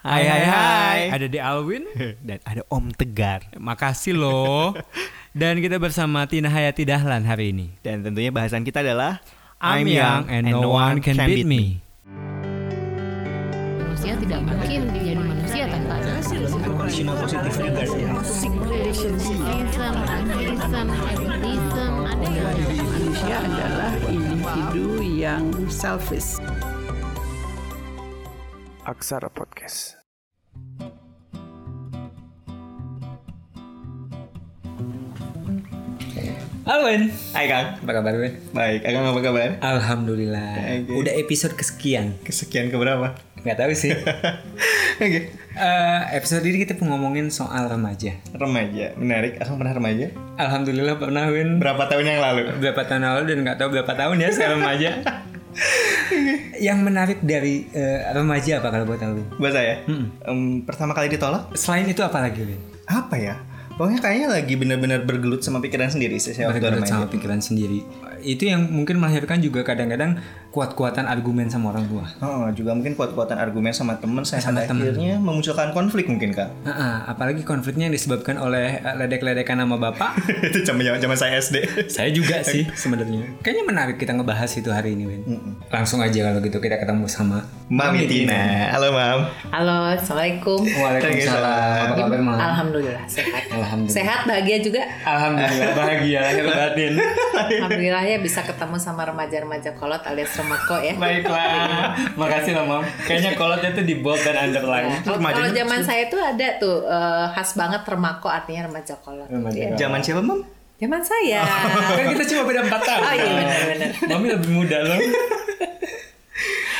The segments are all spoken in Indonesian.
Hai hai hai. Ada di Alwin. Dan ada Om Tegar. Makasih loh. Dan kita bersama Tina Hayati Dahlan hari ini. Dan tentunya bahasan kita adalah I'm young and no one can beat me. manusia tidak mungkin menjadi manusia tanpa atheism, ada Manusia adalah individu yang selfish. Aksara Podcast. Halo Win. Hai Kang. Apa kabar Win? Baik, Akang apa kabar? Alhamdulillah. Oke. Udah episode kesekian. Kesekian ke berapa? Gak tahu sih. Oke. Eh, episode ini kita ngomongin soal remaja. Remaja, menarik. Akang pernah remaja? Alhamdulillah pernah Win. Berapa tahun yang lalu? Berapa tahun lalu dan nggak tahu berapa tahun ya saya remaja. Yang menarik dari eh, remaja apa kalau buat tahu Win? Buat saya, em, pertama kali ditolak, Selain itu apa lagi Win? apa ya? Pokoknya kayaknya lagi benar-benar bergelut sama pikiran sendiri sih saya waktu Bergelut remaja. sama pikiran sendiri. Itu yang mungkin melahirkan juga kadang-kadang kuat-kuatan argumen sama orang tua. Oh, juga mungkin kuat-kuatan argumen sama temen saya pada akhirnya memunculkan konflik mungkin kak. Heeh, apalagi konfliknya yang disebabkan oleh eh, ledek-ledekan nama bapak. itu zaman zaman saya SD. Saya juga sih sebenarnya. Kayaknya menarik kita ngebahas itu hari ini, Win. Langsung aja kalau gitu kita ketemu sama Mami Tina. Halo Mam. Halo, assalamualaikum. Waalaikumsalam. Apa kabar, Mam? Alhamdulillah sehat. Alhamdulillah. Sehat, bahagia juga. Alhamdulillah bahagia lahir batin. Alhamdulillah ya bisa ketemu sama remaja-remaja kolot alias remako ya. Baiklah. Makasih loh, Mam. Kayaknya kolotnya tuh di bold dan underline. Nah, kalau zaman saya tuh ada tuh eh, khas banget remako artinya remaja kolot. Remaja Ya. kolot. Zaman siapa Mam? Zaman saya. kan kita cuma beda 4 tahun. Oh iya benar-benar. Mami lebih muda loh.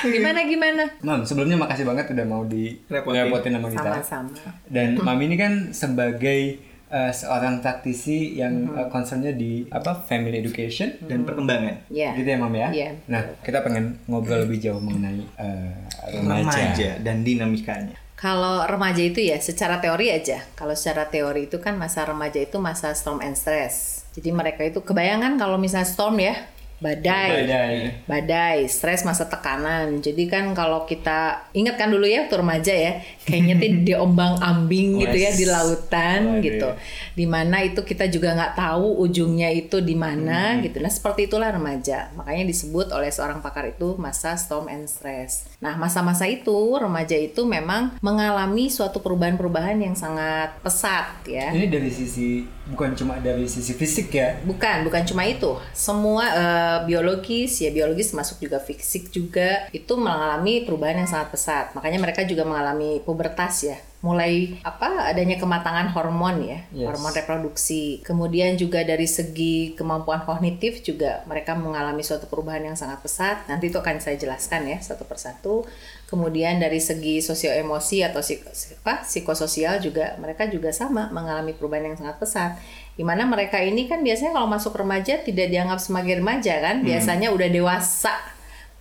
Gimana gimana? Mam, sebelumnya makasih banget udah mau Repotin. direpotin sama kita. Sama-sama. Dan Mami ini kan sebagai eh, seorang praktisi yang eh, concernnya di apa family education Dan perkembangan. Iya. gitu ya Mam ya. Iya. Nah kita pengen ngobrol lebih jauh mengenai eh, remaja. Remaja dan dinamikanya. Kalau remaja itu ya secara teori aja. Kalau secara teori itu kan masa remaja itu masa storm and stress. Jadi mereka itu kebayangan kalau misalnya storm ya badai. Badai. Badai, stres masa tekanan. Jadi kan kalau kita ingat kan dulu ya waktu remaja ya, kayaknya tuh diombang ambing gitu ya di lautan Waduh. gitu. Di mana itu kita juga nggak tahu ujungnya itu di mana Hmm. gitu. Nah seperti itulah remaja. Makanya disebut oleh seorang pakar itu masa storm and stress. Nah masa-masa itu remaja itu memang mengalami suatu perubahan-perubahan yang sangat pesat ya. Ini dari sisi bukan cuma dari sisi fisik ya. Bukan, bukan cuma itu. Semua eh, biologis ya biologis masuk juga fisik juga itu mengalami perubahan yang sangat pesat. Makanya mereka juga mengalami pubertas ya. Mulai apa adanya kematangan hormon ya, Yes. hormon reproduksi. Kemudian juga dari segi kemampuan kognitif juga mereka mengalami suatu perubahan yang sangat pesat. Nanti itu akan saya jelaskan ya satu persatu. Kemudian dari segi sosio emosi atau apa, psikososial juga mereka juga sama mengalami perubahan yang sangat pesat. Di mana mereka ini kan biasanya kalau masuk remaja tidak dianggap sebagai remaja kan, biasanya udah dewasa,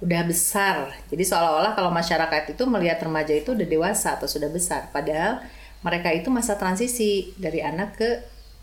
udah besar. Jadi seolah-olah kalau masyarakat itu melihat remaja itu udah dewasa atau sudah besar, padahal mereka itu masa transisi dari anak ke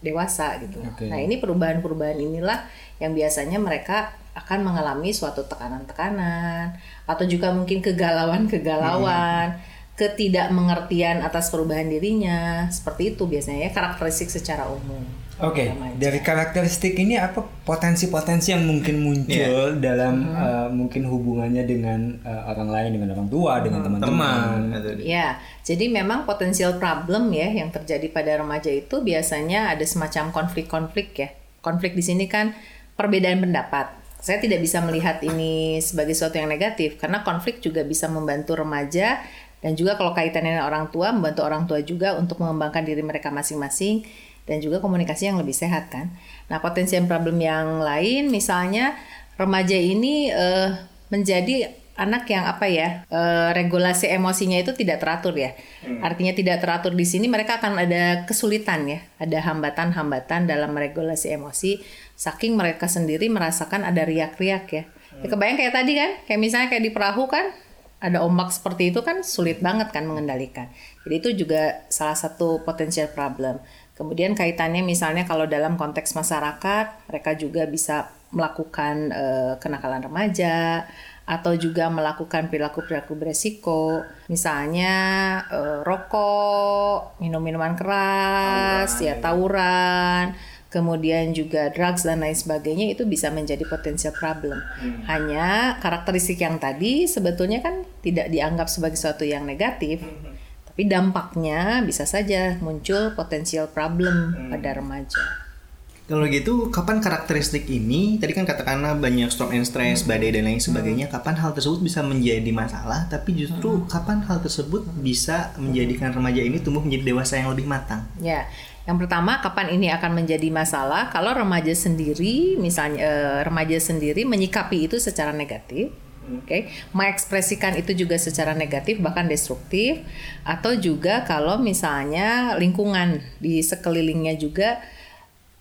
dewasa gitu. Oke. Nah ini perubahan-perubahan inilah yang biasanya mereka akan mengalami suatu tekanan-tekanan atau juga mungkin kegalauan-kegalauan, ketidakmengertian atas perubahan dirinya. Seperti itu biasanya ya karakteristik secara umum. Oke, Remaja. dari karakteristik ini apa potensi-potensi yang mungkin muncul dalam eh, mungkin hubungannya dengan eh, orang lain, dengan orang tua, dengan teman-teman. Atau di- Ya, jadi memang potensial problem ya yang terjadi pada remaja itu biasanya ada semacam konflik-konflik ya. Konflik di sini kan perbedaan pendapat. Saya tidak bisa melihat ini sebagai sesuatu yang negatif karena konflik juga bisa membantu remaja dan juga kalau kaitannya dengan orang tua membantu orang tua juga untuk mengembangkan diri mereka masing-masing dan juga komunikasi yang lebih sehat kan. Nah, potensial problem yang lain misalnya remaja ini eh, menjadi anak yang apa ya eh, regulasi emosinya itu tidak teratur ya. Artinya tidak teratur di sini mereka akan ada kesulitan ya. Ada hambatan-hambatan dalam regulasi emosi. Saking mereka sendiri merasakan ada riak-riak ya. Ya kebayang kayak tadi kan? Kayak misalnya kayak di perahu kan ada ombak seperti itu kan sulit banget kan mengendalikan. Jadi itu juga salah satu potensial problem. Kemudian kaitannya misalnya kalau dalam konteks masyarakat mereka juga bisa melakukan eh, kenakalan remaja atau juga melakukan perilaku-perilaku beresiko, misalnya eh, rokok, minum minuman keras, ya tawuran, kemudian juga drugs dan lain sebagainya itu bisa menjadi potensial problem. Hanya karakteristik yang tadi sebetulnya kan tidak dianggap sebagai sesuatu yang negatif, tapi dampaknya bisa saja muncul potensial problem pada remaja. Kalau gitu, kapan karakteristik ini, tadi kan katakanlah banyak storm and stress, badai dan lain sebagainya, kapan hal tersebut bisa menjadi masalah, tapi justru kapan hal tersebut bisa menjadikan remaja ini tumbuh menjadi dewasa yang lebih matang? Ya, yang pertama kapan ini akan menjadi masalah? Kalau remaja sendiri, misalnya eh, remaja sendiri menyikapi itu secara negatif, oke, mengekspresikan itu juga secara negatif bahkan destruktif, atau juga kalau misalnya lingkungan di sekelilingnya juga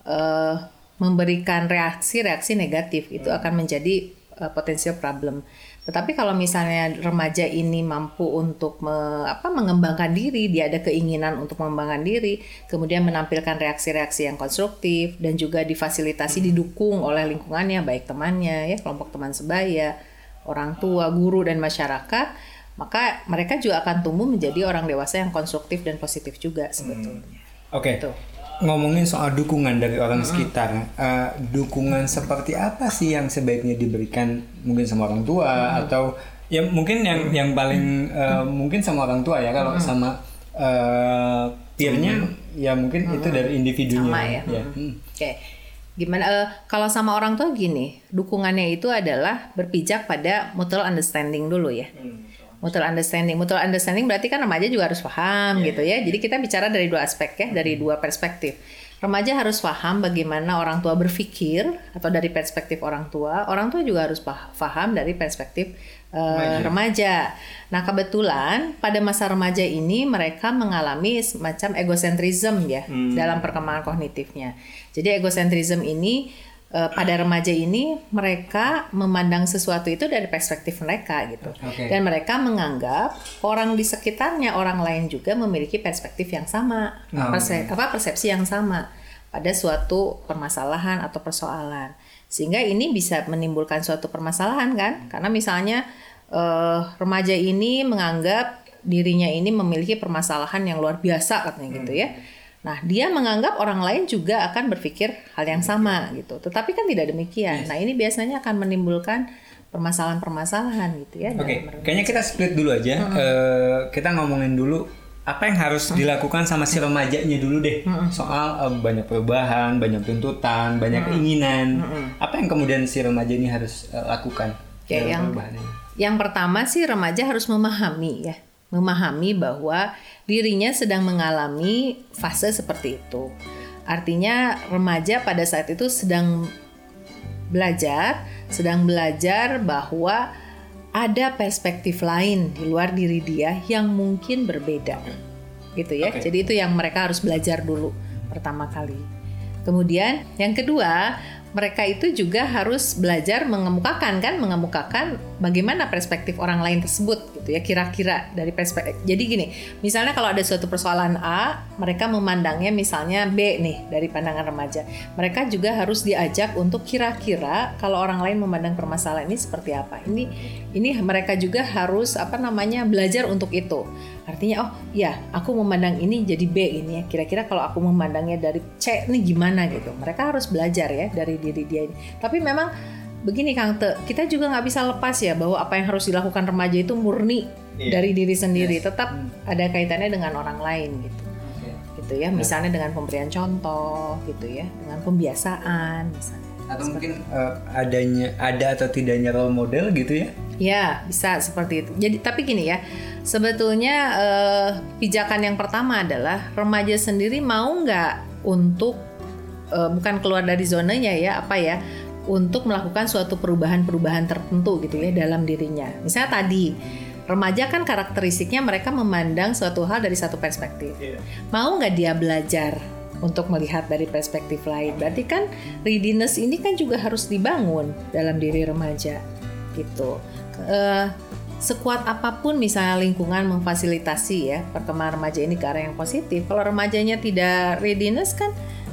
eh, memberikan reaksi-reaksi negatif itu akan menjadi eh, potensial problem. Tetapi kalau misalnya remaja ini mampu untuk me- apa, mengembangkan diri, dia ada keinginan untuk mengembangkan diri, kemudian menampilkan reaksi-reaksi yang konstruktif dan juga difasilitasi didukung oleh lingkungannya, baik temannya, ya kelompok teman sebaya, orang tua, guru dan masyarakat, maka mereka juga akan tumbuh menjadi orang dewasa yang konstruktif dan positif juga sebetulnya. Oke. Gitu. Ngomongin soal dukungan dari orang sekitar, eh, dukungan seperti apa sih yang sebaiknya diberikan mungkin sama orang tua atau ya mungkin yang yang paling eh, mungkin sama orang tua ya kalau sama eh, peernya ya mungkin itu dari individunya Sama ya. ya. Hmm. Hmm. Oke. Gimana eh, kalau sama orang tua gini, dukungannya itu adalah berpijak pada mutual understanding dulu ya. Mutual understanding. Mutual understanding berarti kan remaja juga harus paham gitu ya. Jadi kita bicara dari dua aspek ya, dari dua perspektif. Remaja harus paham bagaimana orang tua berpikir atau dari perspektif orang tua. Orang tua juga harus pah- paham dari perspektif eh, remaja. Nah, kebetulan pada masa remaja ini mereka mengalami semacam egocentrism ya dalam perkembangan kognitifnya. Jadi egocentrism ini eh, pada remaja ini mereka memandang sesuatu itu dari perspektif mereka gitu. Oke. Dan mereka menganggap orang di sekitarnya orang lain juga memiliki perspektif yang sama, Oh. perse- apa persepsi yang sama pada suatu permasalahan atau persoalan. Sehingga ini bisa menimbulkan suatu permasalahan kan? Karena misalnya eh, remaja ini menganggap dirinya ini memiliki permasalahan yang luar biasa katanya gitu ya. Nah, dia menganggap orang lain juga akan berpikir hal yang sama gitu. Tetapi kan tidak demikian. Nah, ini biasanya akan menimbulkan permasalahan-permasalahan gitu ya. Oke, dalam kayaknya kita split dulu aja. Eh, kita ngomongin dulu apa yang harus dilakukan sama si remajanya dulu deh. Soal eh, banyak perubahan, banyak tuntutan, banyak keinginan. Apa yang kemudian si remaja ini harus eh, lakukan dalam yang- perubahan ini? Yang pertama sih remaja harus memahami ya, memahami bahwa dirinya sedang mengalami fase seperti itu. Artinya remaja pada saat itu sedang belajar, sedang belajar bahwa ada perspektif lain di luar diri dia yang mungkin berbeda. Gitu ya. Oke. Jadi itu yang mereka harus belajar dulu pertama kali. Kemudian yang kedua, mereka itu juga harus belajar mengemukakan kan, mengemukakan bagaimana perspektif orang lain tersebut gitu ya kira-kira dari perspektif. Jadi gini, misalnya kalau ada suatu persoalan A, mereka memandangnya misalnya B nih dari pandangan remaja. Mereka juga harus diajak untuk kira-kira kalau orang lain memandang permasalahan ini seperti apa. Ini ini mereka juga harus apa namanya belajar untuk itu. Artinya oh ya aku memandang ini jadi B ini ya. Kira-kira kalau aku memandangnya dari C ini gimana gitu. Mereka harus belajar ya dari diri dia ini. Tapi memang begini Kang Te, kita juga nggak bisa lepas ya bahwa apa yang harus dilakukan remaja itu murni Iya. dari diri sendiri. Tetap ada kaitannya dengan orang lain gitu. Gitu ya. Misalnya dengan pemberian contoh gitu ya, dengan pembiasaan misalnya. Atau mungkin eh, adanya ada atau tidaknya role model gitu ya? Ya, bisa seperti itu. Jadi tapi gini ya, sebetulnya eh, pijakan yang pertama adalah remaja sendiri mau nggak untuk eh, bukan keluar dari zonanya ya, apa ya, untuk melakukan suatu perubahan-perubahan tertentu gitu ya dalam dirinya. Misalnya tadi remaja kan karakteristiknya mereka memandang suatu hal dari satu perspektif. Mau nggak dia belajar untuk melihat dari perspektif lain? Berarti kan readiness ini kan juga harus dibangun dalam diri remaja gitu. Eh, sekuat apa pun misalnya lingkungan memfasilitasi ya perkembangan remaja ini ke arah yang positif. Kalau remajanya tidak readiness kan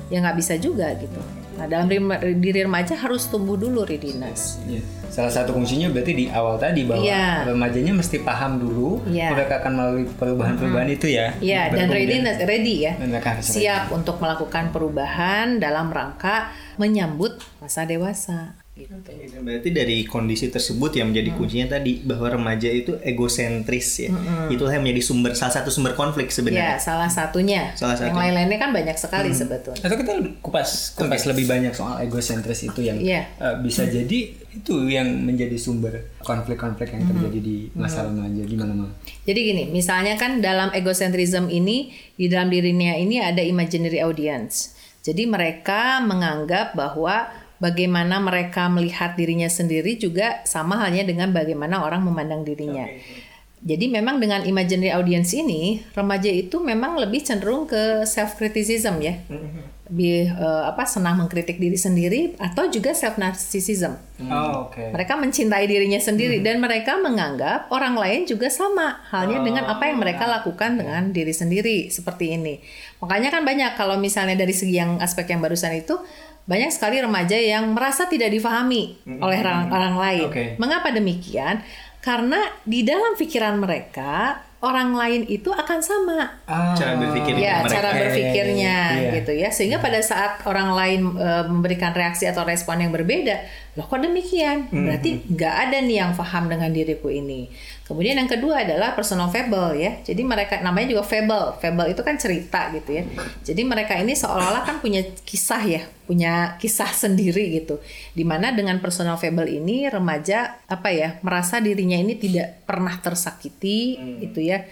ya nggak bisa juga gitu. Nah dalam diri remaja harus tumbuh dulu readiness. Iya. Salah satu kuncinya berarti di awal tadi bahwa Iya. remajanya mesti paham dulu Iya. mereka akan melalui perubahan-perubahan itu ya. Ya, dan Kemudian- ready, ready ya. Siap untuk melakukan perubahan dalam rangka menyambut masa dewasa. Gitu. Berarti dari kondisi tersebut yang menjadi kuncinya tadi bahwa remaja itu egosentris ya. Itulah yang menjadi sumber salah satu sumber konflik Ya, sebenarnya. salah satunya. Salah Yang satu. lain-lainnya kan banyak sekali sebetulnya. Atau kita lebih kupas kupas lebih banyak soal egosentris itu yang Iya. eh, bisa jadi itu yang menjadi sumber konflik-konflik yang terjadi di masa remaja gimana mal? Jadi gini, misalnya kan dalam egocentrism ini di dalam dirinya ini ada imaginary audience. Jadi mereka menganggap bahwa bagaimana mereka melihat dirinya sendiri juga sama halnya dengan bagaimana orang memandang dirinya. Jadi memang dengan imaginary audience ini remaja itu memang lebih cenderung ke self criticism ya. Lebih eh, apa senang mengkritik diri sendiri atau juga self narcissism. Oh, oke. Mereka mencintai dirinya sendiri dan mereka menganggap orang lain juga sama halnya dengan apa yang mereka lakukan dengan diri sendiri seperti ini. Makanya kan banyak kalau misalnya dari segi yang aspek yang barusan itu banyak sekali remaja yang merasa tidak difahami oleh orang, orang lain. Oke. Mengapa demikian? Karena di dalam pikiran mereka orang lain itu akan sama Ah, Cara berpikirnya ya mereka. cara berpikirnya Iya. gitu ya sehingga pada saat orang lain e, memberikan reaksi atau respon yang berbeda loh kok demikian berarti nggak ada nih yang paham dengan diriku ini kemudian yang kedua adalah personal fable ya. Jadi mereka namanya juga fable. Fable itu kan cerita gitu ya. Jadi mereka ini seolah-olah kan punya kisah ya. Punya kisah sendiri gitu. Di mana dengan personal fable ini remaja apa ya merasa dirinya ini tidak pernah tersakiti gitu ya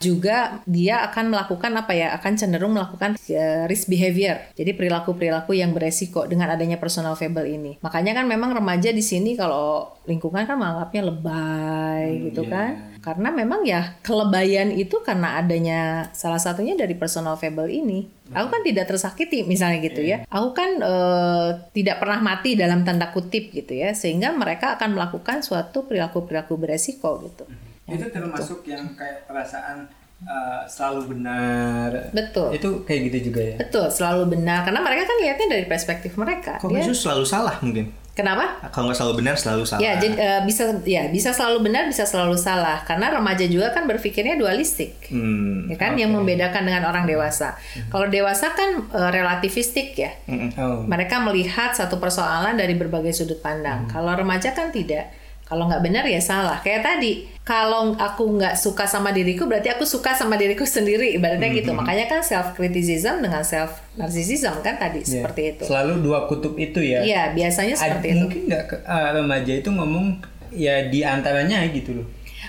juga dia akan melakukan apa ya akan cenderung melakukan eh, risk behavior. Jadi perilaku perilaku yang beresiko dengan adanya personal fable ini. Makanya kan memang remaja di sini kalau lingkungan kan menganggapnya lebay gitu kan. Karena memang ya kelebayan itu karena adanya salah satunya dari personal fable ini. Aku kan tidak tersakiti misalnya gitu ya. Aku kan eh, tidak pernah mati dalam tanda kutip gitu ya. Sehingga mereka akan melakukan suatu perilaku perilaku beresiko gitu itu termasuk yang kayak perasaan uh, selalu benar. Betul. Itu kayak gitu juga ya. Betul, selalu benar. Karena mereka kan lihatnya dari perspektif mereka. Kok Dia- justru selalu salah mungkin? Kenapa? Kalau nggak selalu benar, selalu salah. Ya, jadi eh, bisa ya bisa selalu benar, bisa selalu salah. Karena remaja juga kan berpikirnya dualistik. Hmm. Ya kan yang membedakan dengan orang dewasa. Kalau dewasa kan eh, relativistik ya. Oh. Mereka melihat satu persoalan dari berbagai sudut pandang. Kalau remaja kan tidak. Kalau nggak benar ya salah. Kayak tadi, kalau aku nggak suka sama diriku, berarti aku suka sama diriku sendiri. Ibaratnya gitu. Makanya kan self criticism dengan self narcissism kan tadi Ya. seperti itu. Selalu dua kutub itu ya. Iya, biasanya Ad- seperti itu. mungkin nggak uh, remaja itu ngomong ya di antaranya gitu loh.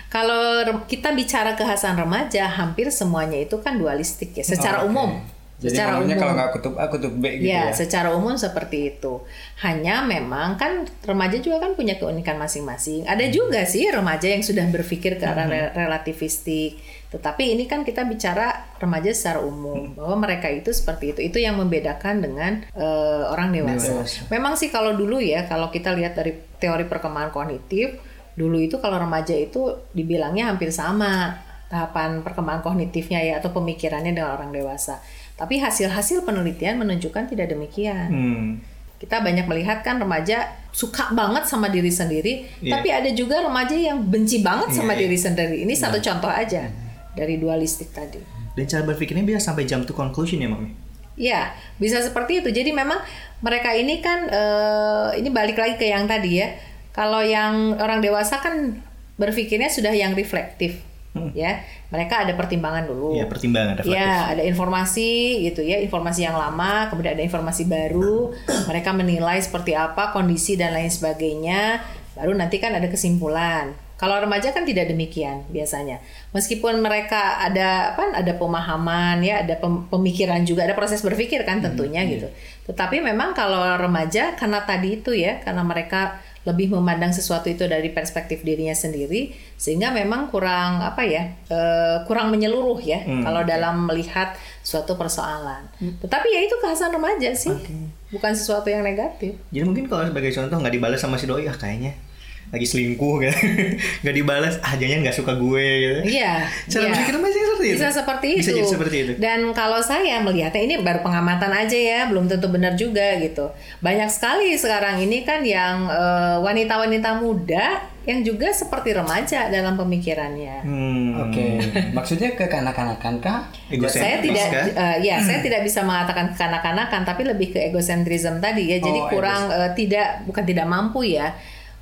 Kalau kita bicara kekhasan remaja, hampir semuanya itu kan dualistik ya, secara Oh, oke. umum. Jadi secara umum. kalau nggak kutub A kutub B gitu ya, ya. secara umum seperti itu. Hanya memang kan remaja juga kan punya keunikan masing-masing. Ada juga sih remaja yang sudah berpikir ke arah re- relativistik. Tetapi ini kan kita bicara remaja secara umum bahwa mereka itu seperti itu. Itu yang membedakan dengan eh, orang dewasa. Memang sih kalau dulu ya, kalau kita lihat dari teori perkembangan kognitif, dulu itu kalau remaja itu dibilangnya hampir sama tahapan perkembangan kognitifnya ya atau pemikirannya dengan orang dewasa. Tapi hasil-hasil penelitian menunjukkan tidak demikian. Hmm. Kita banyak melihat kan remaja suka banget sama diri sendiri, Iya. tapi ada juga remaja yang benci banget sama Iya, iya. diri sendiri. Ini satu contoh aja dari dualistik tadi. Dan cara berpikirnya bisa sampai jump to conclusion ya, Mami? Ya, bisa seperti itu. Jadi memang mereka ini kan eh, ini balik lagi ke yang tadi ya. Kalau yang orang dewasa kan berpikirnya sudah yang reflektif, ya. Mereka ada pertimbangan dulu. Iya, pertimbangan reflektif. Ya, ada informasi gitu ya, informasi yang lama, kemudian ada informasi baru. Mereka menilai seperti apa kondisi dan lain sebagainya. Baru nanti kan ada kesimpulan. Kalau remaja kan tidak demikian biasanya. Meskipun mereka ada apa? Ada pemahaman ya, ada pem- pemikiran juga, ada proses berpikir kan tentunya gitu. Tetapi memang kalau remaja karena tadi itu ya, karena mereka lebih memandang sesuatu itu dari perspektif dirinya sendiri sehingga memang kurang apa ya eh, kurang menyeluruh ya kalau dalam melihat suatu persoalan. Tetapi ya itu kekhasan remaja sih bukan sesuatu yang negatif. Jadi mungkin kalau sebagai contoh nggak dibalas sama si doi, ah kayaknya lagi selingkuh gitu nggak dibalas ah jangan nggak suka gue gitu Iya. cara iya. berpikir remaja seperti itu Bisa seperti itu. bisa jadi seperti itu Dan kalau saya melihatnya ini baru pengamatan aja ya, belum tentu benar juga gitu. Banyak sekali sekarang ini kan yang eh, wanita-wanita muda yang juga seperti remaja dalam pemikirannya. hmm. Oke, maksudnya kekanak-kanakan kah? Egosentris Saya tidak, kah? eh, ya saya tidak bisa mengatakan kekanak-kanakan, tapi lebih ke egosentrism tadi ya. Jadi Oh, kurang eh, tidak, bukan tidak mampu ya,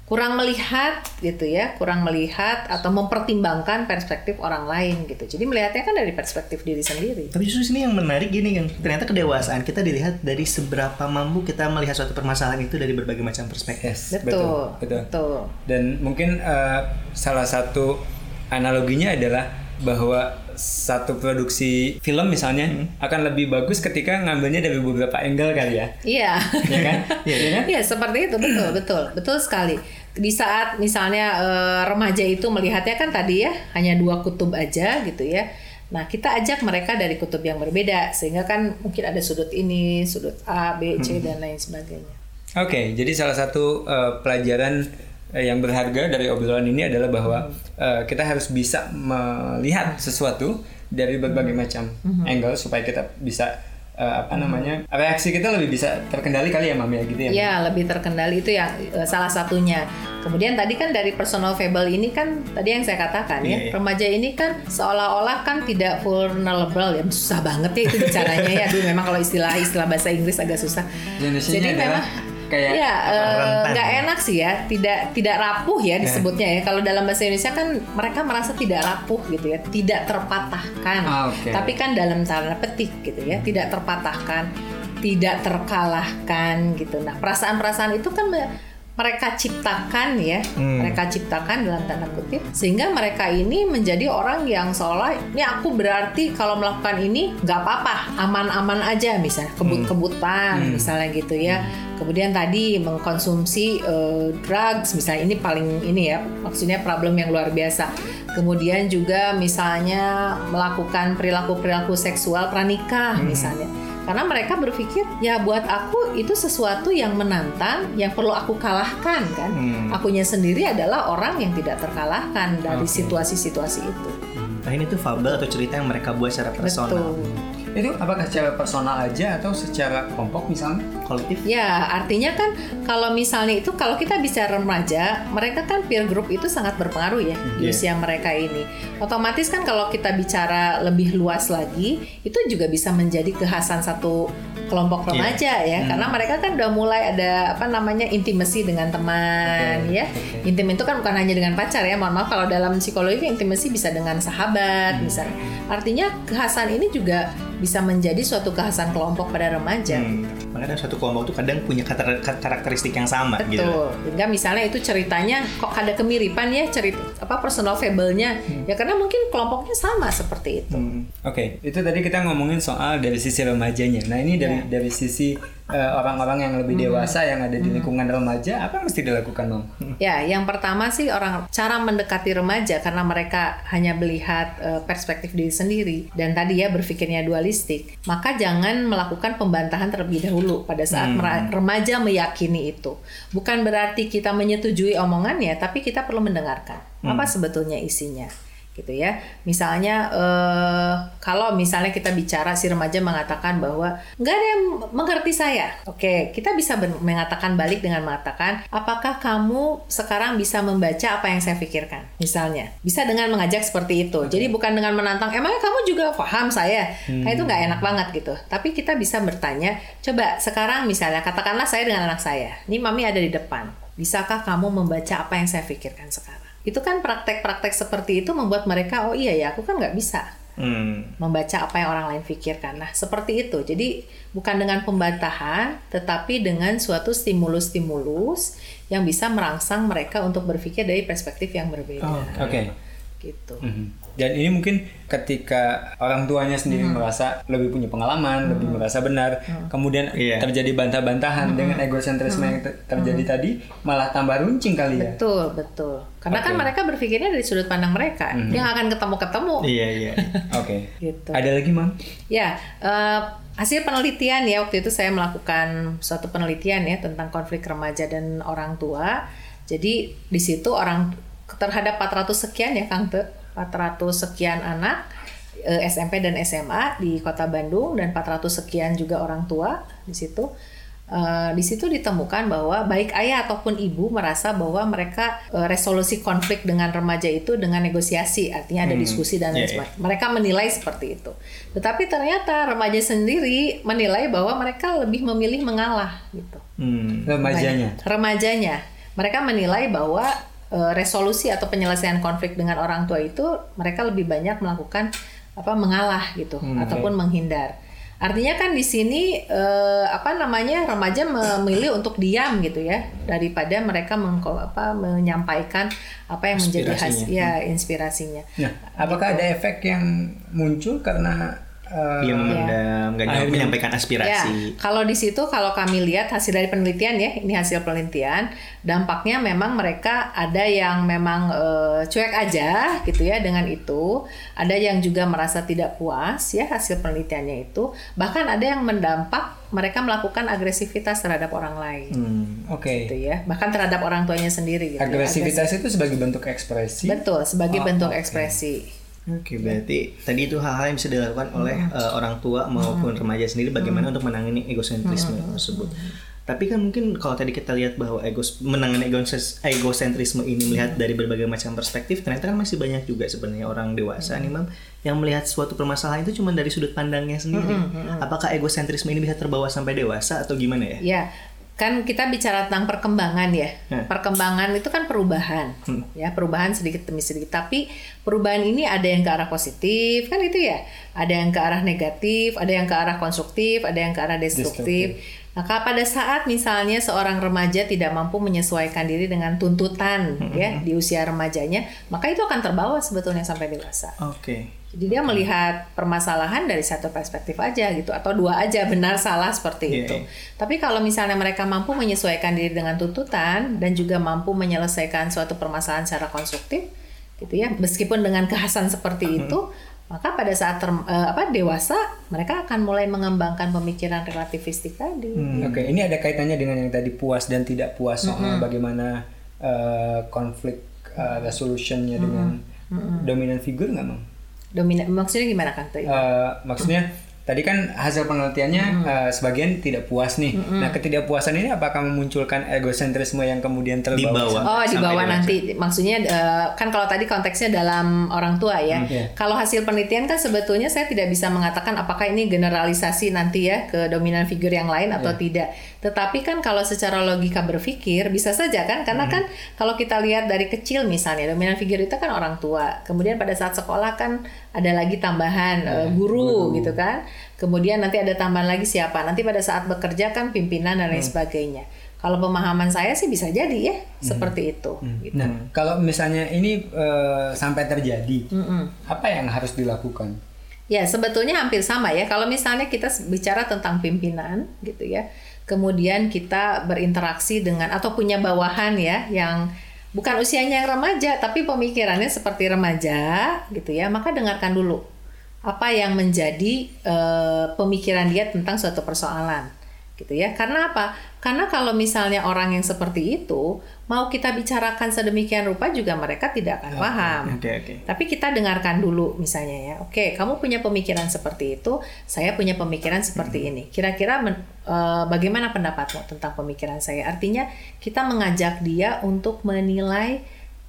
kurang melihat gitu ya, kurang melihat atau mempertimbangkan perspektif orang lain gitu. Jadi melihatnya kan dari perspektif diri sendiri. Tapi justru sini yang menarik gini kan, ternyata kedewasaan kita dilihat dari seberapa mampu kita melihat suatu permasalahan itu dari berbagai macam perspektif. Yes, Betul, betul, betul. Dan mungkin eh, salah satu analoginya adalah bahwa satu produksi film misalnya akan lebih bagus ketika ngambilnya dari beberapa angle kali ya. Iya. Ya kan? Iya kan? Iya, seperti itu betul, betul. Betul sekali. Di saat misalnya eh, remaja itu melihatnya kan tadi ya hanya dua kutub aja gitu ya. Nah, kita ajak mereka dari kutub yang berbeda sehingga kan mungkin ada sudut ini, sudut A, B, C dan lain sebagainya. Oke, jadi salah satu eh, pelajaran yang berharga dari obrolan ini adalah bahwa eh, kita harus bisa melihat sesuatu dari berbagai macam angle supaya kita bisa eh, apa namanya reaksi kita lebih bisa terkendali kali ya Mami ya gitu ya. Ya, lebih terkendali itu eh, salah satunya. Kemudian tadi kan dari personal fable ini kan tadi yang saya katakan ya, Iya, iya. remaja ini kan seolah-olah kan tidak vulnerable ya, susah banget ya itu bicaranya ya. Aduh, memang kalau istilah istilah bahasa Inggris agak susah. Jenisnya Jadi adalah memang kayak ya eh, rentan. nggak enak sih ya, tidak tidak rapuh ya disebutnya ya. Kalau dalam bahasa Indonesia kan mereka merasa tidak rapuh gitu ya, tidak terpatahkan. Ah, oke. Tapi kan dalam tanda petik gitu ya, tidak terpatahkan, tidak terkalahkan gitu. Nah, perasaan-perasaan itu kan mereka ciptakan ya, mereka ciptakan dalam tanda kutip sehingga mereka ini menjadi orang yang seolah ini aku berarti kalau melakukan ini nggak apa-apa, aman-aman aja misalnya kebut-kebutan misalnya gitu ya. Kemudian tadi mengkonsumsi eh, drugs misalnya ini paling ini ya, maksudnya problem yang luar biasa. Kemudian juga misalnya melakukan perilaku-perilaku seksual pranikah misalnya. Karena mereka berpikir ya buat aku itu sesuatu yang menantang, yang perlu aku kalahkan kan. Akunya sendiri adalah orang yang tidak terkalahkan dari situasi-situasi itu. Nah ini tuh fabel atau cerita yang mereka buat secara personal, Betul. Itu apakah secara personal aja atau secara kelompok misalnya? kolektif. Ya, artinya kan kalau misalnya itu kalau kita bicara remaja, mereka kan peer group itu sangat berpengaruh ya di Iya. usia mereka ini. Otomatis kan kalau kita bicara lebih luas lagi, itu juga bisa menjadi kekhasan satu kelompok remaja ya, karena mereka kan udah mulai ada apa namanya intimasi dengan teman Oke, ya. oke. Intim itu kan bukan hanya dengan pacar ya, mohon maaf kalau dalam psikologi intimasi bisa dengan sahabat misalnya. Artinya kekhasan ini juga bisa menjadi suatu kekhasan kelompok pada remaja. Hmm. Makanya suatu kelompok tuh kadang punya karakter- karakteristik yang sama gitu. Betul. Hingga misalnya itu ceritanya kok ada kemiripan ya cerita apa personal fable-nya. Ya karena mungkin kelompoknya sama seperti itu. Hmm. Oke, itu tadi kita ngomongin soal dari sisi remajanya. Nah ini dari Ya. dari sisi eh, orang-orang yang lebih dewasa yang ada di lingkungan remaja, apa yang mesti dilakukan, Mam? Ya, yang pertama sih orang cara mendekati remaja karena mereka hanya melihat eh, perspektif diri sendiri dan tadi ya berpikirnya dualistik, maka jangan melakukan pembantahan terlebih dahulu pada saat mera- remaja meyakini itu. Bukan berarti kita menyetujui omongannya, tapi kita perlu mendengarkan. Apa sebetulnya isinya gitu ya. Misalnya eh, kalau misalnya kita bicara si remaja mengatakan bahwa nggak ada yang mengerti saya. Oke, kita bisa mengatakan balik dengan mengatakan apakah kamu sekarang bisa membaca apa yang saya pikirkan? Misalnya, bisa dengan mengajak seperti itu. Jadi bukan dengan menantang emangnya kamu juga paham saya. Nah, itu nggak enak banget gitu. Tapi kita bisa bertanya, coba sekarang misalnya katakanlah saya dengan anak saya. Ini mami ada di depan. Bisakah kamu membaca apa yang saya pikirkan sekarang? Itu kan praktek-praktek seperti itu membuat mereka, oh iya ya, aku kan nggak bisa Hmm. membaca apa yang orang lain pikirkan. Nah, seperti itu. Jadi bukan dengan pembantahan, tetapi dengan suatu stimulus-stimulus yang bisa merangsang mereka untuk berpikir dari perspektif yang berbeda. Oh, Oke. Gitu. Mhm. Dan ini mungkin ketika orang tuanya sendiri merasa lebih punya pengalaman, lebih merasa benar, kemudian Iya. terjadi bantah-bantahan dengan egosentrisme yang ter- terjadi tadi, malah tambah runcing kali ya. Betul, betul. Karena kan Oke. mereka berpikirnya dari sudut pandang mereka. Dia nggak akan ketemu-ketemu. Iya iya. Oke. Gitu. Ada lagi, Mam? Ya, eh, hasil penelitian ya waktu itu saya melakukan suatu penelitian ya tentang konflik remaja dan orang tua Jadi di situ orang terhadap 400 sekian ya Kang Te, 400 sekian anak eh, SMP dan SMA di Kota Bandung dan 400 sekian juga orang tua di situ. Eh, di situ ditemukan bahwa baik ayah ataupun ibu merasa bahwa mereka eh, resolusi konflik dengan remaja itu dengan negosiasi, artinya ada diskusi dan lain iya, iya. sebagainya. Mereka menilai seperti itu. Tetapi ternyata remaja sendiri menilai bahwa mereka lebih memilih mengalah gitu. Hmm. Remajanya. Remajanya. Mereka menilai bahwa resolusi atau penyelesaian konflik dengan orang tua itu mereka lebih banyak melakukan apa mengalah gitu ataupun menghindar. Artinya kan di sini eh, apa namanya remaja memilih untuk diam gitu ya daripada mereka mengko- apa menyampaikan apa yang menjadi hasil ya inspirasinya. Nah, apakah ada efek yang muncul karena eh, Dia memendam, nggak akhirnya- menyampaikan Ya, aspirasi. kalau di situ kalau kami lihat hasil dari penelitian ya, ini hasil penelitian, dampaknya memang mereka ada yang memang eh, cuek aja gitu ya dengan itu, ada yang juga merasa tidak puas ya hasil penelitiannya itu, bahkan ada yang mendampak mereka melakukan agresivitas terhadap orang lain. Hmm. Oke. Gitu ya, bahkan terhadap orang tuanya sendiri gitu. ya. Agresivitas itu sebagai bentuk ekspresi. Betul, sebagai Oh, bentuk oke. ekspresi. Oke, berarti tadi itu hal-hal yang bisa dilakukan oleh eh, orang tua maupun remaja sendiri bagaimana untuk menangani egosentrisme tersebut. Tapi kan mungkin kalau tadi kita lihat bahwa egos menangani egosentrisme ini melihat dari berbagai macam perspektif, ternyata kan masih banyak juga sebenarnya orang dewasa nih, Mam, yang melihat suatu permasalahan itu cuma dari sudut pandangnya sendiri. Apakah egosentrisme ini bisa terbawa sampai dewasa atau gimana ya? Ya, kan kita bicara tentang perkembangan ya. Hmm. Perkembangan itu kan perubahan, ya perubahan sedikit demi sedikit. Tapi perubahan ini ada yang ke arah positif, kan itu ya. Ada yang ke arah negatif, ada yang ke arah konstruktif, ada yang ke arah destruktif. Maka pada saat misalnya seorang remaja tidak mampu menyesuaikan diri dengan tuntutan ya di usia remajanya, maka itu akan terbawa sebetulnya sampai dewasa. Oke. Jadi dia melihat permasalahan dari satu perspektif aja gitu atau dua aja benar salah seperti Iya, itu. iya. Tapi kalau misalnya mereka mampu menyesuaikan diri dengan tuntutan dan juga mampu menyelesaikan suatu permasalahan secara konstruktif gitu ya, meskipun dengan kekhasan seperti itu, maka pada saat term- eh, apa dewasa mereka akan mulai mengembangkan pemikiran relativistik tadi. Oke, ini ada kaitannya dengan yang tadi puas dan tidak puas soal bagaimana eh, konflik eh, resolutionnya dengan dominan figur nggak, Mam? Dominan maksudnya gimana kan? Teh? Eh, maksudnya tadi kan hasil penelitiannya eh, sebagian tidak puas nih. Nah, ketidakpuasan ini apakah memunculkan egosentrisme yang kemudian terbawa? Dibawa. Oh, dibawa dewasa. nanti. Maksudnya eh, kan kalau tadi konteksnya dalam orang tua ya. Hmm, iya. Kalau hasil penelitian kan sebetulnya saya tidak bisa mengatakan apakah ini generalisasi nanti ya ke dominan figur yang lain atau Iya. tidak. Tetapi kan kalau secara logika berpikir bisa saja kan Hmm. karena kan kalau kita lihat dari kecil misalnya dominan figur itu kan orang tua. Kemudian pada saat sekolah kan ada lagi tambahan Iya, eh, guru, gitu kan. Kemudian nanti ada tambahan lagi siapa? Nanti pada saat bekerja kan pimpinan dan lain Hmm. sebagainya. Kalau pemahaman saya sih bisa jadi ya seperti itu. gitu. Nah, kalau misalnya ini eh, sampai terjadi, apa yang harus dilakukan? Ya sebetulnya hampir sama ya. Kalau misalnya kita bicara tentang pimpinan gitu ya, kemudian kita berinteraksi dengan atau punya bawahan ya yang bukan usianya yang remaja tapi pemikirannya seperti remaja gitu ya, maka dengarkan dulu apa yang menjadi eh, pemikiran dia tentang suatu persoalan gitu ya. Karena apa? Karena kalau misalnya orang yang seperti itu mau kita bicarakan sedemikian rupa juga mereka tidak akan paham. Oke, oke. Tapi kita dengarkan dulu misalnya ya. Oke, kamu punya pemikiran seperti itu, saya punya pemikiran seperti ini. Kira-kira eh, bagaimana pendapatmu tentang pemikiran saya? Artinya kita mengajak dia untuk menilai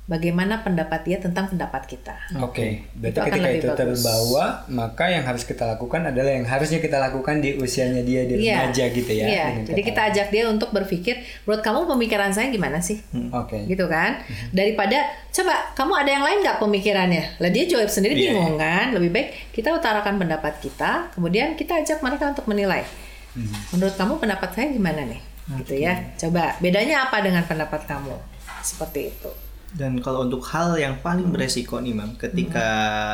bagaimana pendapat dia tentang pendapat kita. Oke, berarti Itu ketika itu bagus. terbawa, maka yang harus kita lakukan adalah yang harusnya kita lakukan di usianya dia di Iya. remaja gitu ya. Iya, dengan jadi kita ajak dia untuk berpikir, menurut kamu pemikiran saya gimana sih? lain. Oke. gitu kan daripada coba kamu ada yang lain nggak pemikirannya lah dia jawab sendiri Iya, bingung kan lebih baik kita utarakan pendapat kita kemudian kita ajak mereka untuk menilai menurut kamu pendapat saya gimana nih gitu ya coba bedanya apa dengan pendapat kamu seperti itu Dan kalau untuk hal yang paling beresiko nih, Mam, ketika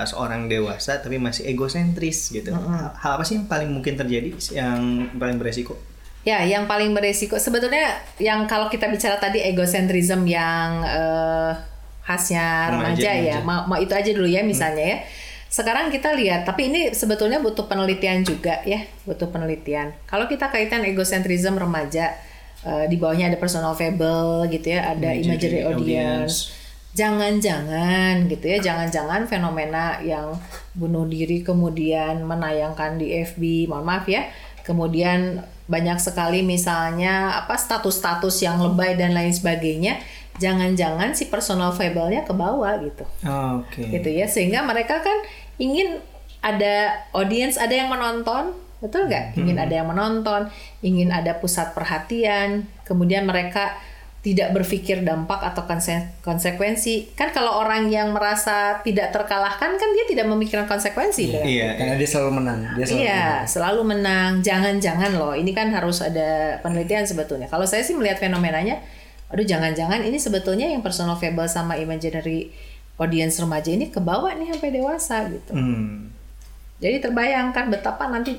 seorang dewasa tapi masih egosentris gitu. Hal, hal apa sih yang paling mungkin terjadi yang paling beresiko? Ya, yang paling beresiko sebetulnya yang kalau kita bicara tadi egocentrism yang eh, khasnya Remaja, remaja, ya, mau, mau itu aja dulu ya misalnya ya. Sekarang kita lihat, tapi ini sebetulnya butuh penelitian juga ya, butuh penelitian. Kalau kita kaitan egocentrism remaja, eh, di bawahnya ada personal fable gitu ya, ada imaginary, Imaginary audience. Jangan-jangan gitu ya, jangan-jangan fenomena yang bunuh diri kemudian menayangkan di FB, mohon maaf ya, kemudian banyak sekali misalnya apa status-status yang lebay dan lain sebagainya, jangan-jangan si personal fable-nya ke bawah gitu Oh, Oke. gitu ya sehingga mereka kan ingin ada audience ada yang menonton betul nggak ingin ada yang menonton ingin ada pusat perhatian kemudian mereka tidak berpikir dampak atau konse- konsekuensi kan kalau orang yang merasa tidak terkalahkan kan dia tidak memikirkan konsekuensi dengan Iya. Karena dia selalu menang. Dia selalu Iya, menang. selalu menang. Jangan-jangan loh, ini kan harus ada penelitian sebetulnya. Kalau saya sih melihat fenomenanya, aduh jangan-jangan ini sebetulnya yang personal fable sama imaginary audience remaja ini ke bawah nih sampai dewasa gitu. Hmm. Jadi terbayangkan betapa nanti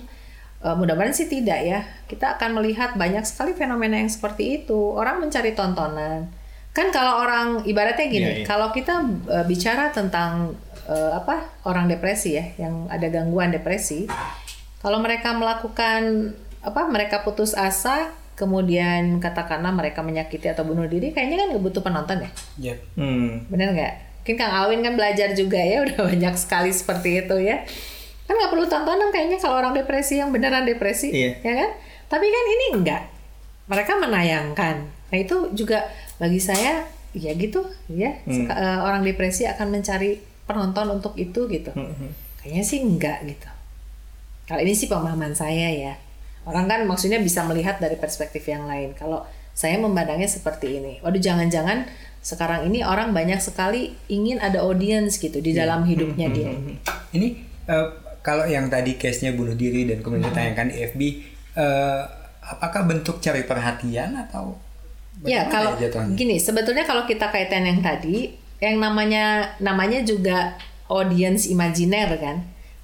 eh, mudah-mudahan sih tidak ya. Kita akan melihat banyak sekali fenomena yang seperti itu. Orang mencari tontonan. Kan kalau orang ibaratnya gini, Iya, iya. kalau kita eh, bicara tentang eh, apa orang depresi ya, yang ada gangguan depresi, kalau mereka melakukan apa mereka putus asa, kemudian katakanlah mereka menyakiti atau bunuh diri, kayaknya kan butuh penonton ya. Yep. Hmm. Bener nggak? Mungkin Kang Awin kan belajar juga ya, udah banyak sekali seperti itu ya. Kan nggak perlu tontonan kayaknya kalau orang depresi yang beneran depresi, Iya. ya kan? Tapi kan ini enggak. Mereka menayangkan. Nah itu juga bagi saya ya gitu ya. Seka- eh, orang depresi akan mencari penonton untuk itu gitu. Kayaknya sih enggak gitu. Kalau ini sih pemahaman saya ya. Orang kan maksudnya bisa melihat dari perspektif yang lain. Kalau saya memandangnya seperti ini. Waduh jangan-jangan sekarang ini orang banyak sekali ingin ada audience gitu di dalam hidupnya dia ini. Eh, kalau yang tadi case-nya bunuh diri dan kemudian ditayangkan di FB, eh, apakah bentuk cari perhatian atau Ya kalau jatuhnya? gini sebetulnya kalau kita kaitan yang tadi yang namanya namanya juga audience imajiner kan.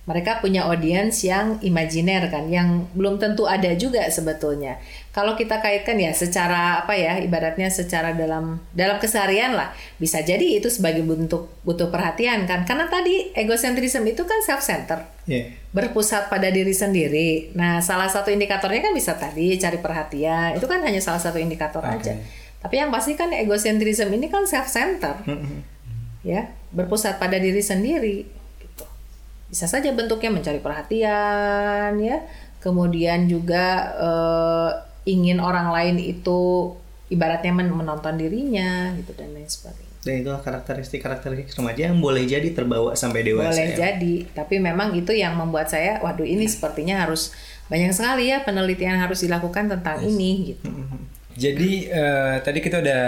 Mereka punya audience yang imajiner kan, yang belum tentu ada juga sebetulnya. Kalau kita kaitkan ya secara apa ya, ibaratnya secara dalam dalam keseharian lah, bisa jadi itu sebagai bentuk butuh perhatian kan. Karena tadi egocentrism itu kan self center Iya. berpusat pada diri sendiri. Nah, salah satu indikatornya kan bisa tadi cari perhatian. Itu kan hanya salah satu indikator aja. Tapi yang pasti kan egocentrism ini kan self center. ya, berpusat pada diri sendiri. Bisa saja bentuknya mencari perhatian ya. Kemudian juga eh, ingin orang lain itu ibaratnya men- menonton dirinya gitu dan lain sebagainya. Dan itu karakteristik-karakteristik remaja yang boleh jadi terbawa sampai dewasa. Boleh ya. jadi, tapi memang itu yang membuat saya, waduh ini sepertinya harus banyak sekali ya penelitian harus dilakukan tentang ini gitu. Jadi eh, tadi kita udah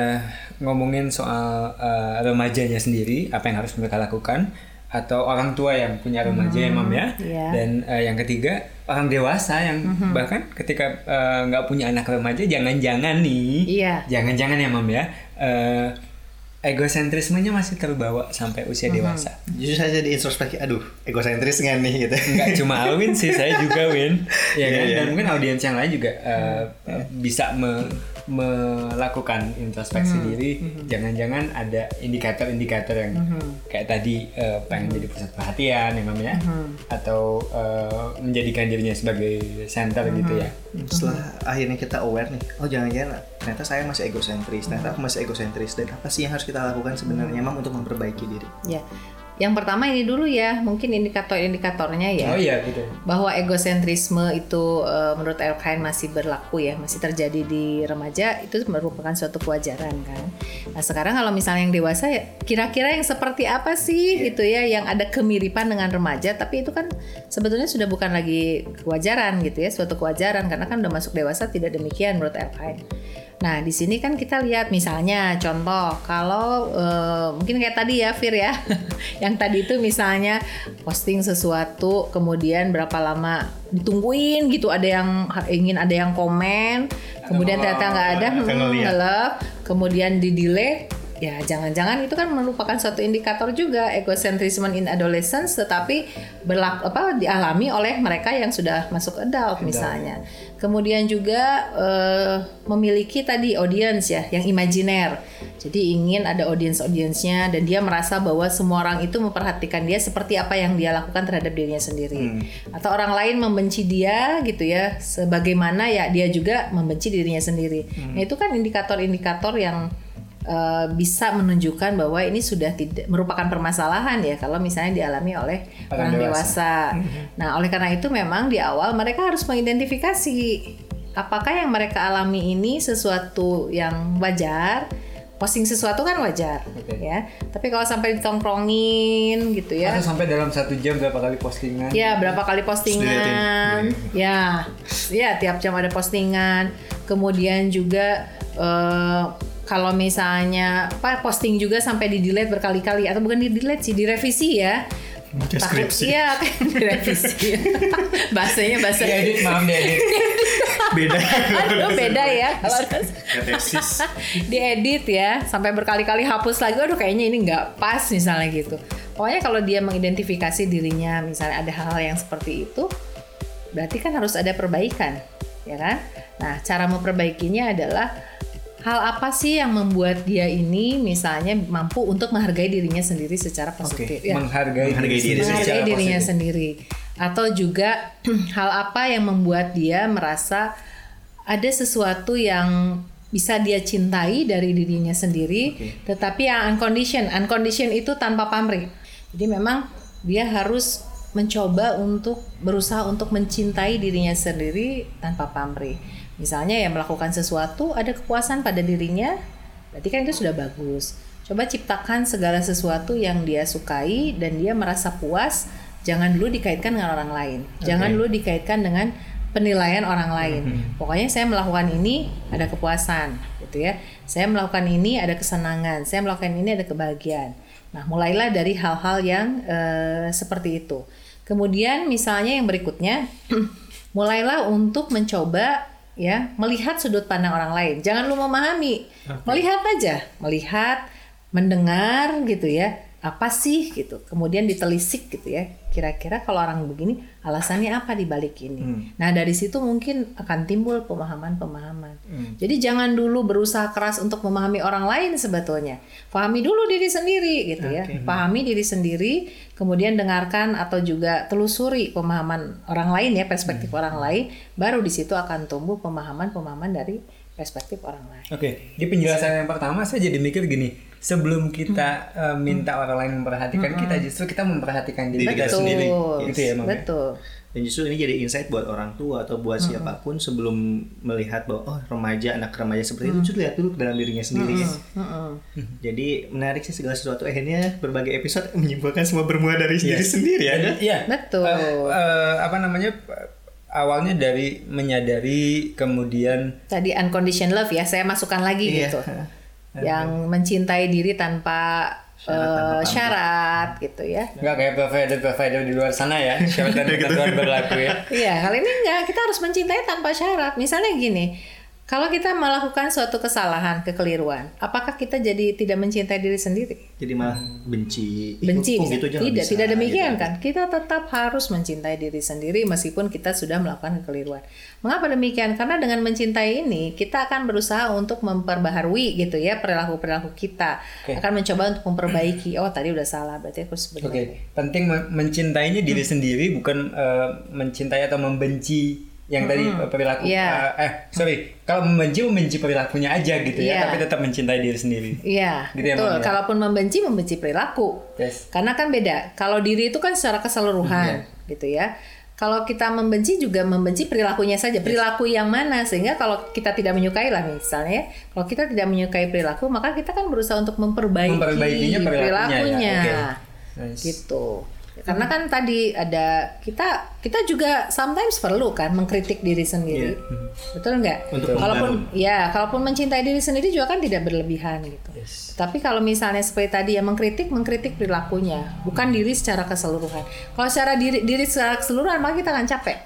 ngomongin soal eh, remajanya sendiri, apa yang harus mereka lakukan, atau orang tua yang punya remaja ya, Mam ya. iya. Dan eh, yang ketiga orang dewasa yang bahkan ketika eh, nggak punya anak remaja, jangan-jangan nih, Iya. jangan-jangan ya, Mam ya, eh, egosentrismenya masih terbawa sampai usia dewasa. Justru saya jadi introspeksi, aduh, egosentris nggak nih gitu. nggak cuma Alwin sih saya juga Win ya kan Iya, iya. dan mungkin audiens yang lain juga uh, bisa me- melakukan introspeksi diri jangan-jangan ada indikator-indikator yang kayak tadi uh, pengen jadi pusat perhatian ya namanya atau uh, menjadikan dirinya sebagai center gitu ya. Setelah akhirnya kita aware nih, oh jangan-jangan ternyata saya masih egosentris, ternyata aku masih egosentris dan apa sih yang harus kita lakukan sebenarnya mam untuk memperbaiki diri? Ya. Yang pertama ini dulu ya, mungkin indikator-indikatornya ya. oh iya gitu bahwa egosentrisme itu eh, menurut Elkain masih berlaku ya, masih terjadi di remaja itu merupakan suatu kewajaran kan. Nah sekarang kalau misalnya yang dewasa ya kira-kira yang seperti apa sih gitu ya yang ada kemiripan dengan remaja, tapi itu kan sebetulnya sudah bukan lagi kewajaran gitu ya, suatu kewajaran karena kan udah masuk dewasa tidak demikian menurut Elkain. Nah di sini kan kita lihat misalnya contoh kalau eh, mungkin kayak tadi ya Fir ya, yang tadi itu misalnya posting sesuatu kemudian berapa lama ditungguin gitu ada yang ingin ada yang komen kemudian ternyata nggak ada hmm, nge-love, kemudian di delay ya jangan-jangan itu kan merupakan suatu indikator juga egocentrism in adolescence tetapi berlaku apa dialami oleh mereka yang sudah masuk adult misalnya. Kemudian juga eh, memiliki tadi audience ya yang imajiner. Jadi ingin ada audience-audiensnya dan dia merasa bahwa semua orang itu memperhatikan dia seperti apa yang dia lakukan terhadap dirinya sendiri. Atau orang lain membenci dia gitu ya sebagaimana ya dia juga membenci dirinya sendiri. Nah, itu kan indikator-indikator yang eh, bisa menunjukkan bahwa ini sudah tidak merupakan permasalahan ya kalau misalnya dialami oleh Orang orang, dewasa. dewasa. Nah, oleh karena itu memang di awal mereka harus mengidentifikasi apakah yang mereka alami ini sesuatu yang wajar. Posting sesuatu kan wajar, Oke. ya. Tapi kalau sampai ditongkrongin gitu ya, Atau sampai dalam satu jam berapa kali postingan? Ya, berapa kali postingan? Ya, ya tiap jam ada postingan. Kemudian juga eh, kalau misalnya apa posting juga sampai di delete berkali-kali atau bukan di delete sih, direvisi ya. Deskripsi. Iya, kan direvisi. Bahasanya bahasa Diedit, maaf diedit. Beda. Aduh, beda ya kalau tesis. diedit ya sampai berkali-kali hapus lagi aduh kayaknya ini nggak pas misalnya gitu pokoknya kalau dia mengidentifikasi dirinya misalnya ada hal-hal yang seperti itu berarti kan harus ada perbaikan ya kan nah cara memperbaikinya adalah hal apa sih yang membuat dia ini misalnya mampu untuk menghargai dirinya sendiri secara positif? Ya. Menghargai, Menghargai diri diri sendiri menghargai secara dirinya positif. sendiri. Atau juga hal apa yang membuat dia merasa ada sesuatu yang bisa dia cintai dari dirinya sendiri tetapi yang unconditioned unconditioned itu tanpa pamrih. Jadi memang dia harus mencoba untuk berusaha untuk mencintai dirinya sendiri tanpa pamrih misalnya ya melakukan sesuatu ada kepuasan pada dirinya berarti kan itu sudah bagus. Coba ciptakan segala sesuatu yang dia sukai dan dia merasa puas jangan dulu dikaitkan dengan orang lain. Jangan dulu dikaitkan dengan penilaian orang lain. Pokoknya saya melakukan ini ada kepuasan gitu ya. Saya melakukan ini ada kesenangan. Saya melakukan ini ada kebahagiaan. Nah mulailah dari hal-hal yang eh, seperti itu. Kemudian misalnya yang berikutnya mulailah untuk mencoba ya melihat sudut pandang orang lain. Jangan lu memahami. Melihat aja. Melihat mendengar gitu ya apa sih gitu. Kemudian ditelisik gitu ya kira-kira kalau orang begini alasannya apa di balik ini. Nah dari situ mungkin akan timbul pemahaman-pemahaman. Jadi jangan dulu berusaha keras untuk memahami orang lain sebetulnya. Pahami dulu diri sendiri gitu ya. Pahami diri sendiri kemudian dengarkan atau juga telusuri pemahaman orang lain ya perspektif orang lain baru di situ akan tumbuh pemahaman-pemahaman dari perspektif orang lain. Oke, di penjelasan yang pertama saya jadi mikir gini, sebelum kita eh, minta orang lain memperhatikan kita, justru kita memperhatikan diri, kita sendiri. Gitu ya, Mam? ya? betul Dan justru ini jadi insight buat orang tua atau buat siapa pun sebelum melihat bahwa oh remaja anak remaja seperti itu justru lihat dulu ke dalam dirinya sendiri ya. Jadi menarik sih segala sesuatu akhirnya berbagai episode menyimpulkan semua bermula dari diri sendiri ya. Iya. Betul. Eh, eh, apa namanya? Awalnya dari menyadari, kemudian tadi unconditional love ya saya masukkan lagi Iya. gitu yang mencintai diri tanpa Syarat, eh, syarat gitu ya nggak kayak provider-provider di luar sana ya, syarat dan ketentuan berlaku ya. Iya, kali ini enggak. Kita harus mencintai tanpa syarat. Misalnya gini, kalau kita melakukan suatu kesalahan, kekeliruan, apakah kita jadi tidak mencintai diri sendiri? Jadi malah benci. Benci bisa. gitu tidak, bisa, tidak demikian gitu. kan? Kita tetap harus mencintai diri sendiri meskipun kita sudah melakukan kekeliruan. Mengapa demikian? Karena dengan mencintai ini, kita akan berusaha untuk memperbaharui gitu ya perilaku-perilaku kita. Oke. Akan mencoba untuk memperbaiki. Oh, tadi udah salah, berarti aku harus Oke, benar. penting men- mencintainya diri sendiri bukan eh, mencintai atau membenci yang tadi eh, perilaku. Iya. eh, eh, sorry, kalau membenci membenci perilakunya aja gitu ya, Iya. tapi tetap mencintai diri sendiri. Iya, Gitu ya, betul. Ya? Kalaupun membenci, membenci perilaku. Yes. Karena kan beda. Kalau diri itu kan secara keseluruhan, gitu ya. Kalau kita membenci juga membenci perilakunya saja. Perilaku yang mana? Sehingga kalau kita tidak menyukai lah misalnya, ya, kalau kita tidak menyukai perilaku, maka kita kan berusaha untuk memperbaiki Memperbaikinya perilakunya ya, perilakunya. oke. Nice. Gitu. Karena kan tadi ada kita kita juga sometimes perlu kan mengkritik diri sendiri. Betul nggak? Kalaupun ya, kalaupun mencintai diri sendiri juga kan tidak berlebihan gitu. Tapi kalau misalnya seperti tadi ya mengkritik, mengkritik perilakunya, bukan diri secara keseluruhan. Kalau secara diri diri secara keseluruhan maka kita akan capek.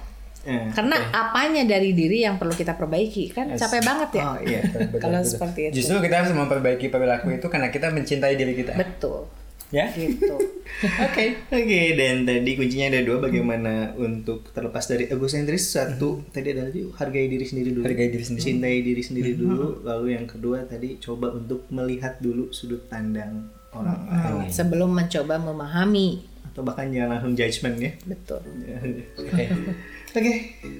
Eh, Karena apanya dari diri yang perlu kita perbaiki kan capek banget ya. Oh iya. Kalau seperti itu. Justru kita harus memperbaiki perilaku itu karena kita mencintai diri kita. Betul. Ya. Gitu. Oke. Oke, dan tadi kuncinya ada dua bagaimana untuk terlepas dari egosentris. Satu, tadi ada tadi hargai diri sendiri dulu. Hargai diri sendiri. Cintai diri sendiri dulu. Lalu yang kedua tadi coba untuk melihat dulu sudut pandang orang lain. Sebelum mencoba memahami. Atau bahkan jangan langsung judgement ya. Betul. Oke. Oke,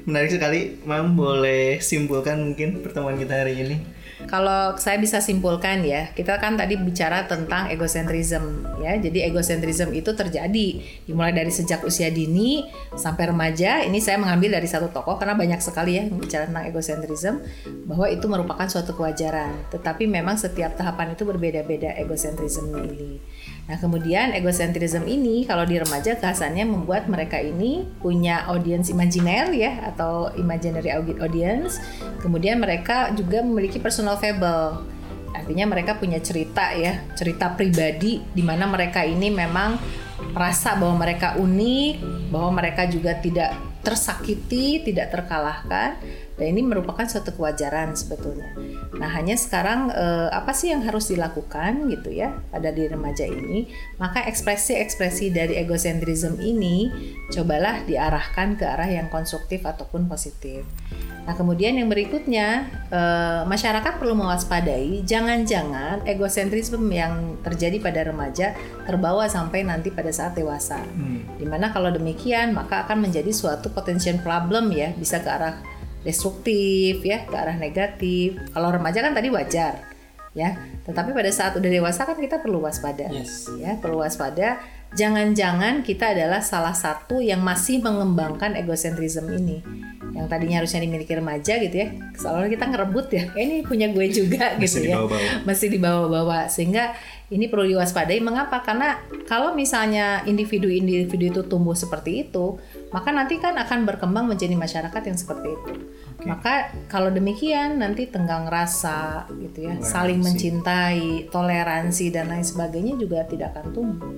menarik sekali. Mam boleh simpulkan mungkin pertemuan kita hari ini. Kalau saya bisa simpulkan ya, kita kan tadi bicara tentang egocentrism ya. Jadi egocentrism itu terjadi dimulai dari sejak usia dini sampai remaja. Ini saya mengambil dari satu tokoh karena banyak sekali ya yang bicara tentang egocentrism bahwa itu merupakan suatu kewajaran. Tetapi memang setiap tahapan itu berbeda-beda egocentrism ini. Nah, kemudian egocentrism ini kalau di remaja kehasannya membuat mereka ini punya audience imajiner ya atau imaginary audi- audience. Kemudian mereka juga memiliki personal fable. Artinya mereka punya cerita ya, cerita pribadi di mana mereka ini memang merasa bahwa mereka unik, bahwa mereka juga tidak tersakiti, tidak terkalahkan. Dan ini merupakan suatu kewajaran sebetulnya. Nah, hanya sekarang eh, apa sih yang harus dilakukan gitu ya pada di remaja ini? Maka ekspresi-ekspresi dari egocentrism ini cobalah diarahkan ke arah yang konstruktif ataupun positif. Nah, kemudian yang berikutnya eh, masyarakat perlu mewaspadai jangan-jangan egocentrism yang terjadi pada remaja terbawa sampai nanti pada saat dewasa. Di mana kalau demikian maka akan menjadi suatu potential problem ya bisa ke arah destruktif ya ke arah negatif. Kalau remaja kan tadi wajar ya, tetapi pada saat udah dewasa kan kita perlu waspada Yes. ya perlu waspada. Jangan-jangan kita adalah salah satu yang masih mengembangkan egocentrism ini yang tadinya harusnya dimiliki remaja gitu ya seolah kita ngerebut ya "Eh, ini punya gue juga gitu ya dibawa-bawa. masih dibawa-bawa sehingga ini perlu diwaspadai mengapa karena kalau misalnya individu-individu itu tumbuh seperti itu maka nanti kan akan berkembang menjadi masyarakat yang seperti itu maka kalau demikian nanti tenggang rasa gitu ya saling mencintai toleransi dan lain sebagainya juga tidak akan tumbuh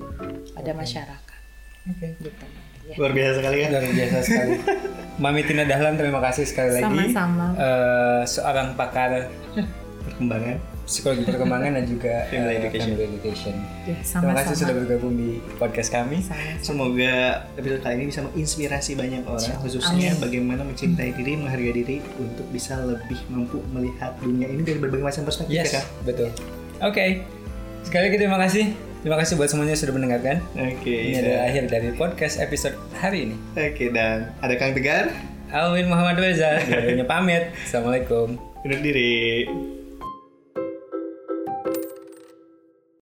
pada masyarakat Oke. gitu ya. Luar biasa sekali ya. Luar biasa sekali. Mami Tina Dahlan terima kasih sekali lagi. Sama-sama. Eh, seorang pakar Perkembangan. Psikologi perkembangan dan juga Family eh, education. family education. Ya, Terima kasih sama-sama. sudah bergabung di podcast kami. Semoga episode kali ini bisa menginspirasi banyak orang, khususnya Amin. bagaimana mencintai diri, menghargai diri untuk bisa lebih mampu melihat dunia ini dari berbagai macam perspektif Yes, ya kak. betul. Oke. Sekali lagi terima kasih. Terima kasih buat semuanya sudah mendengarkan. Oke. Ini adalah akhir dari podcast episode hari ini. Oke dan ada Kang Tegar. Alwin Muhammad Reza, dua pamit. Assalamualaikum. Undur diri.